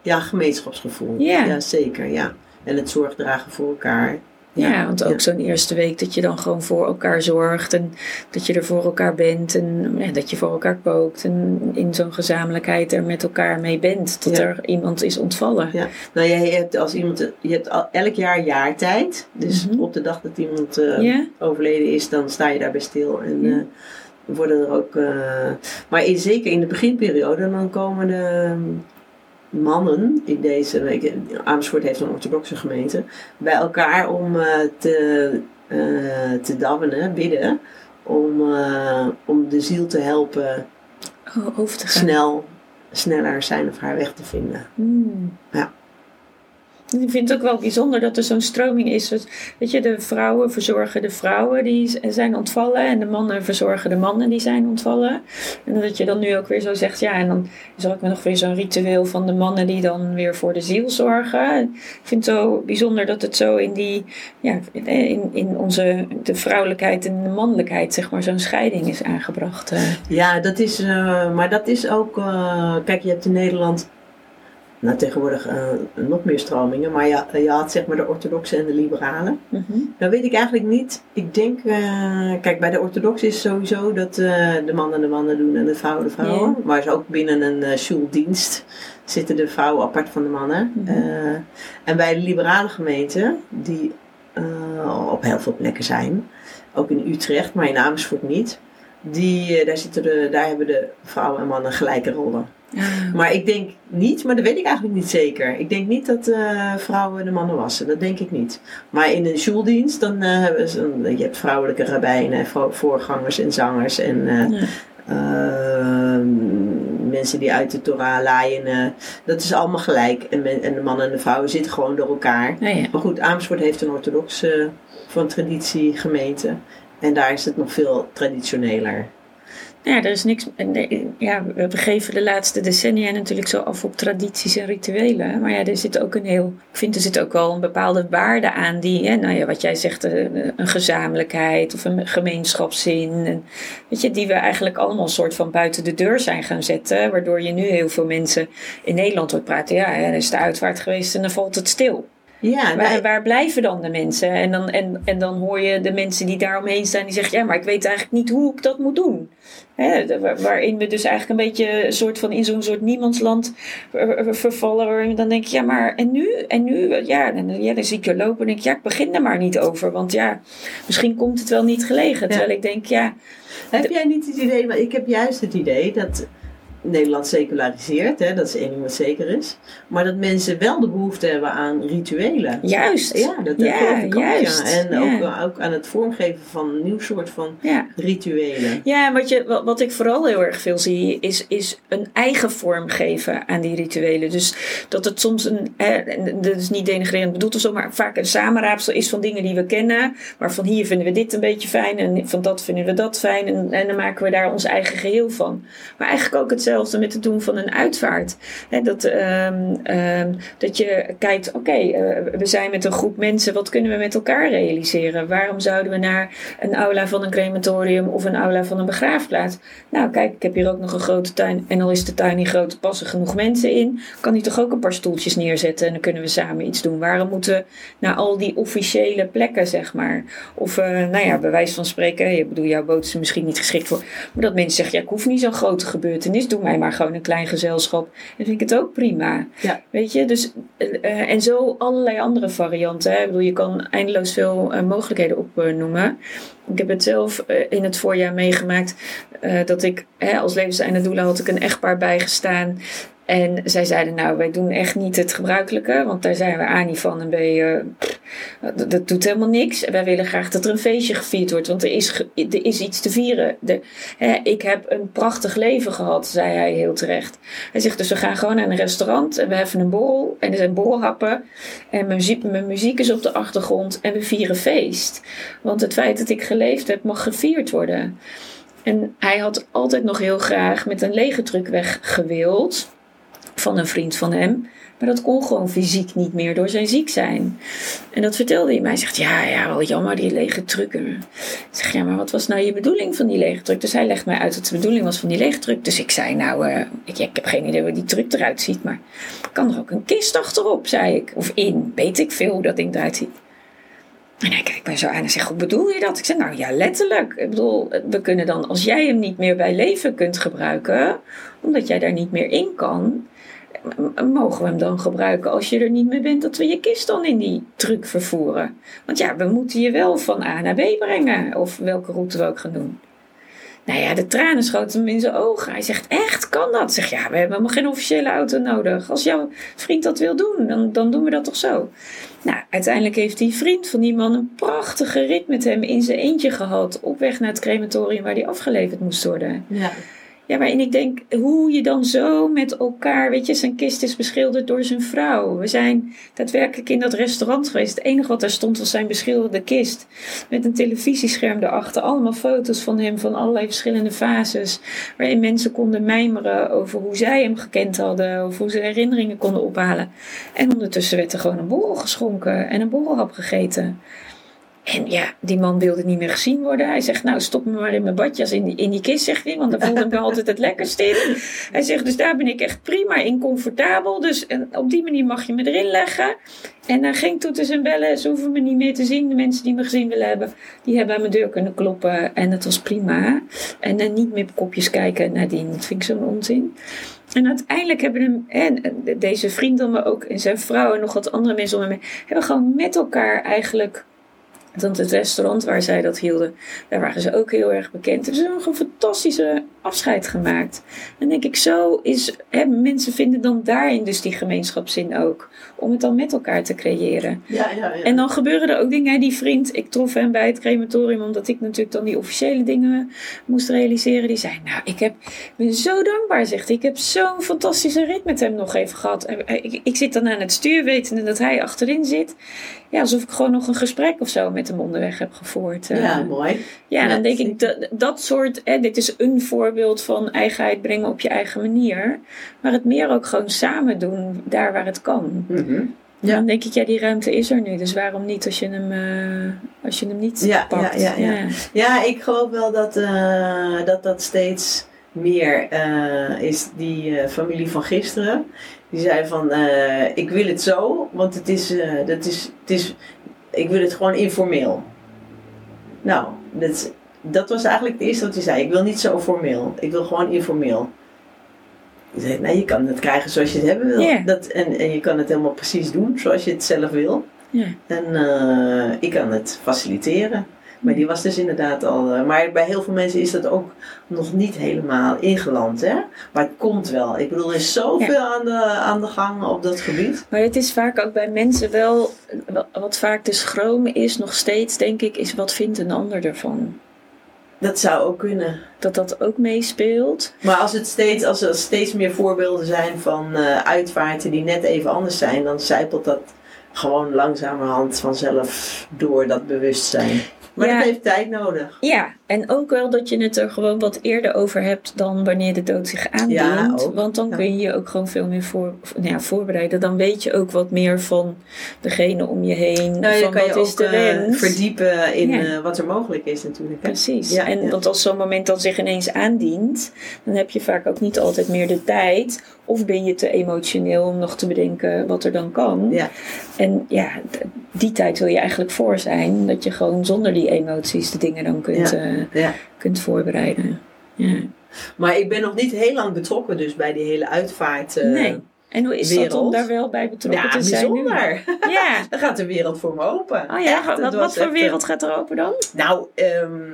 ja, gemeenschapsgevoel. Ja. zeker, ja. En het zorg dragen voor elkaar. Ja, want ook zo'n eerste week dat je dan gewoon voor elkaar zorgt en dat je er voor elkaar bent en ja, dat je voor elkaar kookt en in zo'n gezamenlijkheid er met elkaar mee bent. Dat Ja. er iemand is ontvallen. Ja. Nou, ja, je hebt als iemand, je hebt al, elk jaar jaartijd. Dus Mhm. op de dag dat iemand eh, overleden is, dan sta je daarbij stil. En eh, worden er ook. eh, maar in, zeker in de beginperiode, dan komen de, mannen in deze, ik- Amersfoort heeft een orthodoxe gemeente, bij elkaar om eh, te, eh te dabbenen, bidden, om, eh, om de ziel te helpen Oh, over te gaan. snel, sneller zijn of haar weg te vinden. Hmm. Ja. Ik vind het ook wel bijzonder dat er zo'n stroming is. Weet je, de vrouwen verzorgen de vrouwen die zijn ontvallen. En de mannen verzorgen de mannen die zijn ontvallen. En dat je dan nu ook weer zo zegt, ja, en dan is er ook nog weer zo'n ritueel van de mannen die dan weer voor de ziel zorgen. Ik vind het zo bijzonder dat het zo in die, ja, in, in onze, de vrouwelijkheid en de mannelijkheid, zeg maar, zo'n scheiding is aangebracht. eh. Ja, dat is, eh, maar dat is ook, eh, kijk, je hebt in Nederland, nou tegenwoordig eh, nog meer stromingen, maar je, je had zeg maar de orthodoxe en de liberalen. Nou weet ik eigenlijk niet. Ik denk, eh, kijk, bij de orthodoxe is sowieso dat eh, de mannen de mannen doen en de vrouwen de vrouwen. Maar is ook binnen een uh, schuldienst zitten de vrouwen apart van de mannen. Mhm. Eh, en bij de liberale gemeenten, die eh, op heel veel plekken zijn, ook in Utrecht, maar in Amersfoort niet. Die, eh, daar, zitten de, daar hebben de vrouwen en mannen gelijke rollen. Maar ik denk niet, maar dat weet ik eigenlijk niet zeker. Ik denk niet dat eh, vrouwen de mannen wassen. Dat denk ik niet. Maar in een schuldienst, dan eh, hebben ze, een- je hebt vrouwelijke rabbijnen, vo- voorgangers en zangers en eh, Ja. ehm, mensen die uit de Torah laaien. dat is allemaal gelijk. En, men- en de mannen en de vrouwen zitten gewoon door elkaar. Ja. Maar goed, Amersfoort heeft een orthodoxe van traditie gemeente. En daar is het nog veel traditioneler. Ja, er is niks. Ja, we geven de laatste decennia natuurlijk zo af op tradities en rituelen. Maar ja, er zit ook een heel. Ik vind er zit ook wel een bepaalde waarde aan die, hè, nou ja, wat jij zegt, eh, een gezamenlijkheid of een gemeenschapszin. En, weet je, die we eigenlijk allemaal soort van buiten de deur zijn gaan zetten. Waardoor je nu heel veel mensen in Nederland hoort praten. Ja, dan is de uitvaart geweest en dan valt het stil. Ja, Waar, waar blijven dan de mensen? En dan, en, en dan hoor je de mensen die daaromheen staan die zeggen: Ja, maar ik weet eigenlijk niet hoe ik dat moet doen. Hè, waar- waarin we dus eigenlijk een beetje een soort van in zo'n soort niemandsland ver- ver- vervallen. Waarin dan denk je: Ja, maar en nu? En nu? Ja, en, ja dan zie ik je lopen en denk ik: Ja, ik begin er maar niet over. Want ja, misschien komt het wel niet gelegen. Terwijl ik denk: Ja, Heb jij niet het idee, want ik heb juist het idee dat Nederland seculariseert, hè, dat is één ding wat zeker is. Maar dat mensen wel de behoefte hebben aan rituelen. juist. Ja, dat Ja, geloof ik ook, juist. Ja. En Ja. Ook, ook aan het vormgeven van een nieuw soort van ja. rituelen. Ja, wat, je, wat, wat ik vooral heel erg veel zie, is, is een eigen vorm geven aan die rituelen. Dus dat het soms een, hè, dat is niet denigrerend bedoeld of zo, maar vaak een samenraapsel is van dingen die we kennen. Maar van hier vinden we dit een beetje fijn en van dat vinden we dat fijn. En, en dan maken we daar ons eigen geheel van. Maar eigenlijk ook hetzelfde met het doen van een uitvaart. Dat, ehm, ehm, dat je kijkt, oké, eh, we zijn met een groep mensen, wat kunnen we met elkaar realiseren? Waarom zouden we naar een aula van een crematorium of een aula van een begraafplaats? Nou, kijk, ik heb hier ook nog een grote tuin. En al is de tuin niet groot, passen genoeg mensen in. Kan die toch ook een paar stoeltjes neerzetten en dan kunnen we samen iets doen. Waarom moeten we naar al die officiële plekken, zeg maar? Of, eh, nou ja, bij wijze van spreken, ik bedoel, jouw boot is misschien niet geschikt voor. Maar dat mensen zeggen, ja, ik hoef niet zo'n grote gebeurtenis. Doe mij maar gewoon een klein gezelschap. En vind ik het ook prima. Ja. Weet je, dus, eh, en zo allerlei andere varianten. Hè? Ik bedoel, je kan eindeloos veel eh, mogelijkheden opnoemen. Ik heb het zelf eh, in het voorjaar meegemaakt dat ik hè, als levenseinde doula had ik een echtpaar bijgestaan. En zij zeiden, nou, wij doen echt niet het gebruikelijke, want daar zijn we aan niet van. En dat, doet helemaal niks. Wij willen graag dat er een feestje gevierd wordt, want er is, er is iets te vieren. De, hè, ik heb een prachtig leven gehad, zei hij heel terecht. Hij zegt, dus we gaan gewoon naar een restaurant en we hebben een borrel. En er zijn borrelhappen. En mijn muziek, muziek is op de achtergrond en we vieren feest. Want het feit dat ik geleefd heb, mag gevierd worden. En hij had altijd nog heel graag met een lege weg gewild. Van een vriend van hem. Maar dat kon gewoon fysiek niet meer door zijn ziek zijn. En dat vertelde hij mij. Hij zegt, ja, ja, wel jammer die lege truck. Ik zeg, ja, maar wat was nou je bedoeling van die lege truck? Dus hij legt mij uit wat de bedoeling was van die lege truck. Dus ik zei, nou, eh, ik, ik heb geen idee hoe die truck eruit ziet. Maar kan er ook een kist achterop, zei ik. Of in, weet ik veel hoe dat ding eruit ziet. En hij kijkt mij zo aan en zegt, hoe bedoel je dat? Ik zeg, nou ja, letterlijk. Ik bedoel, we kunnen dan, als jij hem niet meer bij leven kunt gebruiken, omdat jij daar niet meer in kan, mogen we hem dan gebruiken als je er niet meer bent, dat we je kist dan in die truck vervoeren. Want ja, we moeten je wel van A naar B brengen, of welke route we ook gaan doen. Nou ja, de tranen schoten hem in zijn ogen. Hij zegt, echt, kan dat? Zeg ja, we hebben geen officiële auto nodig. Als jouw vriend dat wil doen, dan, dan doen we dat toch zo. Nou, uiteindelijk heeft die vriend van die man een prachtige rit met hem in zijn eentje gehad. Op weg naar het crematorium waar hij afgeleverd moest worden. Ja. Ja, waarin ik denk, hoe je dan zo met elkaar, weet je, zijn kist is beschilderd door zijn vrouw. We zijn daadwerkelijk in dat restaurant geweest. Het enige wat daar stond was zijn beschilderde kist. Met een televisiescherm erachter. Allemaal foto's van hem van allerlei verschillende fases. Waarin mensen konden mijmeren over hoe zij hem gekend hadden. Of hoe ze herinneringen konden ophalen. En ondertussen werd er gewoon een borrel geschonken en een borrelhap gegeten. En ja, die man wilde niet meer gezien worden. Hij zegt, nou stop me maar in mijn badjas in die, in die kist, zegt hij. Want daar voelde ik me altijd het lekkerst in. Hij zegt, dus daar ben ik echt prima in comfortabel. Dus en op die manier mag je me erin leggen. En dan ging toeters en bellen. Ze hoeven me niet meer te zien. De mensen die me gezien willen hebben, die hebben aan mijn deur kunnen kloppen. En dat was prima. En dan niet meer op kopjes kijken nadien. Dat vind ik zo'n onzin. En uiteindelijk hebben hem, en deze vriend dan, maar ook en zijn vrouw en nog wat andere mensen om hem heen, hebben gewoon met elkaar eigenlijk want het restaurant waar zij dat hielden, daar waren ze ook heel erg bekend. Dus ze hebben een fantastische afscheid gemaakt. En denk ik, zo is, hè, mensen vinden dan daarin dus die gemeenschapszin ook. Om het dan met elkaar te creëren. Ja, ja, ja. En dan gebeuren er ook dingen. Die vriend, ik trof hem bij het crematorium, omdat ik natuurlijk dan die officiële dingen moest realiseren. Die zei, nou, ik heb, ben zo dankbaar, zegt hij. Ik heb zo'n fantastische rit met hem nog even gehad. En ik, ik zit dan aan het stuur, wetende dat hij achterin zit. Ja, alsof ik gewoon nog een gesprek of zo met hem onderweg heb gevoerd. Ja, mooi. Ja, dan denk ik, dat, dat soort, hè, dit is een voorbeeld van eigenheid brengen op je eigen manier. Maar het meer ook gewoon samen doen, daar waar het kan. Mhm. Ja. Dan denk ik, ja, die ruimte is er nu. Dus waarom niet als je hem, eh, als je hem niet Ja, pakt? ja, ja, ja. Ja, ik geloof wel dat uh, dat, dat steeds meer uh, is. Die familie van gisteren, die zei van, ik wil het zo, want het is, dat is, het is, ik wil het gewoon informeel. Nou, dat, dat was eigenlijk het eerste wat hij zei. Ik wil niet zo formeel, ik wil gewoon informeel. Ik zei, nee, je kan het krijgen zoals je het hebben wil. Yeah. Dat, en, en je kan het helemaal precies doen zoals je het zelf wil. Ja. En uh, ik kan het faciliteren. Maar die was dus inderdaad al. Uh, maar bij heel veel mensen is dat ook nog niet helemaal ingeland, hè? Maar het komt wel. Ik bedoel, er is zoveel ja. aan, de, aan de gang op dat gebied. Maar het is vaak ook bij mensen wel. Wat vaak de schroom is, nog steeds, denk ik, is wat vindt een ander ervan? Dat zou ook kunnen. Dat dat ook meespeelt. Maar als, het steeds, als er steeds meer voorbeelden zijn van uh, uitvaarten die net even anders zijn, dan zijpelt dat gewoon langzamerhand vanzelf door dat bewustzijn. Maar Ja. dat heeft tijd nodig. Ja, en ook wel dat je het er gewoon wat eerder over hebt dan wanneer de dood zich aandient. Ja. Want dan Ja. kun je je ook gewoon veel meer voor, nou ja, voorbereiden. Dan weet je ook wat meer van degene om je heen. Nou, van kan je wat is ook de eh, verdiepen in eh, wat er mogelijk is natuurlijk. Hè? Precies. Ja, en want als zo'n moment dan zich ineens aandient, dan heb je vaak ook niet altijd meer de tijd. Of ben je te emotioneel om nog te bedenken wat er dan kan. Ja. En ja, die tijd wil je eigenlijk voor zijn. Dat je gewoon zonder die emoties de dingen dan kunt, Ja. Eh, Ja. kunt voorbereiden. Ja. Maar ik ben nog niet heel lang betrokken dus bij die hele uitvaart. eh, nee. En hoe is dat om wereld. daar wel bij betrokken Ja, te zijn? nu? bijzonder. Ja. Dan gaat de wereld voor me open. Oh ja, Echt, wat, voor echt, eh, wereld gaat er open dan? Nou, ehm,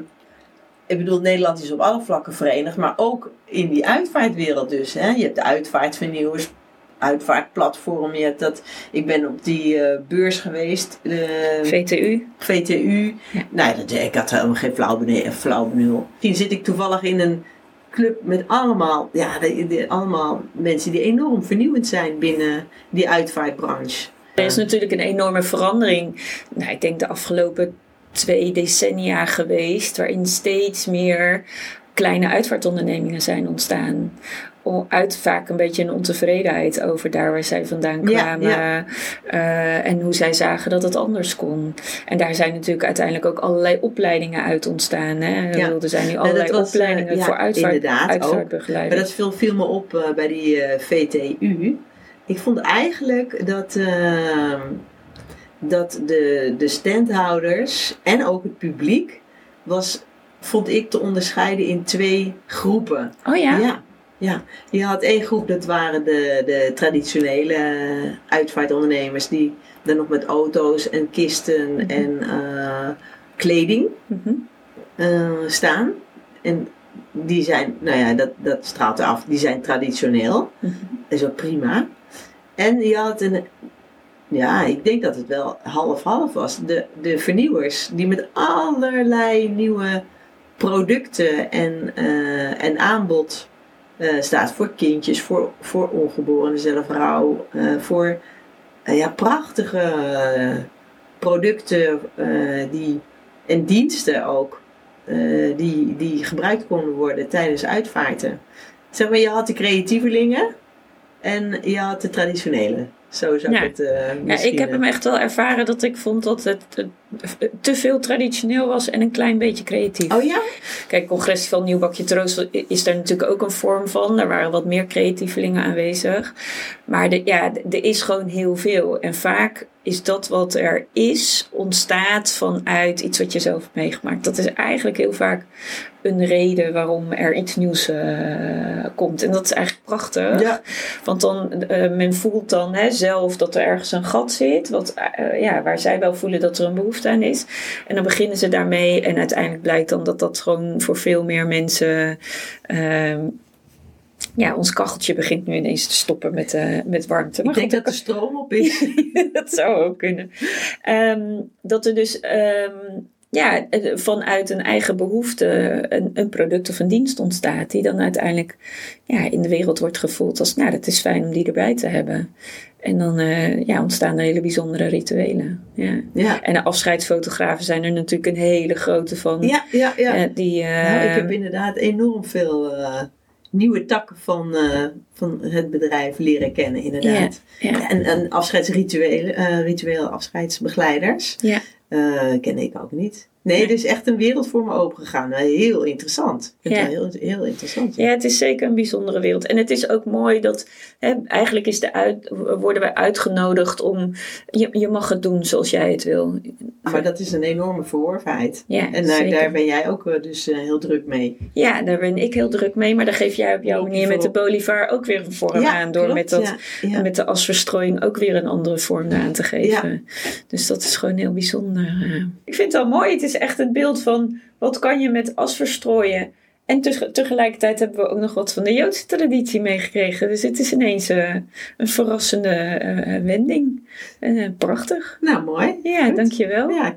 ik bedoel, Nederland is op alle vlakken verenigd, maar ook in die uitvaartwereld dus. Hè? Je hebt de uitvaartvernieuwers, uitvaartplatform. Je hebt dat, ik ben op die eh, beurs geweest, de VTU. VTU. Ja. Nou, dat, ik had helemaal geen flauw flauw benul. Misschien zit ik toevallig in een club met allemaal, ja, de, de- allemaal mensen die enorm vernieuwend zijn binnen die uitvaartbranche. Er is natuurlijk een enorme verandering. Nou, ik denk de afgelopen twee decennia geweest, waarin steeds meer kleine uitvaartondernemingen zijn ontstaan. Uit vaak een beetje een ontevredenheid over daar waar zij vandaan kwamen. ja. eh, en hoe zij zagen dat het anders kon. En daar zijn natuurlijk uiteindelijk ook allerlei opleidingen uit ontstaan. Hè? Ja. Er zijn nu allerlei was, eh, opleidingen ja, voor uitvaart, uitvaartbegeleiders. Maar dat viel, viel me op eh, bij die VTU. Ik vond eigenlijk dat, ehm, dat de, de standhouders en ook het publiek was, vond ik te onderscheiden in twee groepen. Oh ja? Ja, ja. Je had één groep, dat waren de, de traditionele uitvaartondernemers die dan nog met auto's en kisten Mhm. en eh, kleding Mhm. eh, staan. En die zijn, nou ja, dat, dat straalt af, die zijn traditioneel. Mhm. Dat is ook prima. En je had een, ja, ik denk dat het wel half-half was. De, de vernieuwers, die met allerlei nieuwe producten en, eh, en aanbod uh, staat voor kindjes, voor, voor ongeboren zelfrouw, uh, voor ja, prachtige producten die, en diensten ook, die, die gebruikt konden worden tijdens uitvaarten. Zeg maar, je had de creatievelingen en je had de traditionele. Zo zou Ja. ik het uh, Ja, ik heb hem echt wel ervaren dat ik vond dat het eh, te veel traditioneel was en een klein beetje creatief. Oh ja? Kijk, Congres van Nieuwbakje Troost is daar natuurlijk ook een vorm van. Daar waren wat meer creatievelingen aanwezig. Maar de, ja, er is gewoon heel veel. En vaak is dat wat er is, ontstaat vanuit iets wat je zelf hebt meegemaakt. Dat is eigenlijk heel vaak een reden waarom er iets nieuws uh, komt. En dat is eigenlijk prachtig. Ja. Want dan, uh, men voelt dan hè, zelf dat er ergens een gat zit. Wat, uh, ja, waar zij wel voelen dat er een behoefte aan is. En dan beginnen ze daarmee. En uiteindelijk blijkt dan dat dat gewoon voor veel meer mensen ehm, ja, ons kacheltje begint nu ineens te stoppen met, uh, met warmte. Maar ik denk dat de stroom op is. dat zou ook kunnen. Um, dat er dus um, ja, vanuit een eigen behoefte een, een, product of een dienst ontstaat. Die dan uiteindelijk ja, in de wereld wordt gevoeld als, nou, dat is fijn om die erbij te hebben. En dan uh, ja, ontstaan er hele bijzondere rituelen. Ja. Ja. En de afscheidsfotografen zijn er natuurlijk een hele grote van. Ja, ja, ja. Uh, die, uh, nou, ik heb inderdaad enorm veel eh, nieuwe takken van, uh, van het bedrijf leren kennen, inderdaad. Ja, ja. En, en afscheidsrituelen, uh, ritueel afscheidsbegeleiders. Ja. Uh, ken ik ook niet. Nee, er is echt een wereld voor me opengegaan. Heel interessant. Ik vind Ja. heel, heel interessant. Ja, het is zeker een bijzondere wereld. En het is ook mooi dat hè, eigenlijk is de uit, worden wij uitgenodigd om. Je, je mag het doen zoals jij het wil. Maar dat is een enorme verworvenheid. Ja, En daar, ben jij ook uh, dus uh, heel druk mee. Ja, daar ben ik heel druk mee. Maar daar geef jij op jouw manier met de bolivar ook weer een vorm Ja, aan. Door klopt, met, dat, ja, met de asverstrooiing ook weer een andere vorm aan te geven. Dus dat is gewoon heel bijzonder. uh. Ik vind het wel mooi. Het is echt het beeld van wat kan je met as verstrooien. En te- tegelijkertijd hebben we ook nog wat van de Joodse traditie meegekregen. Dus het is ineens uh, een verrassende uh, wending. Uh, prachtig. Nou, mooi. Ja, Goed. dankjewel. Ja.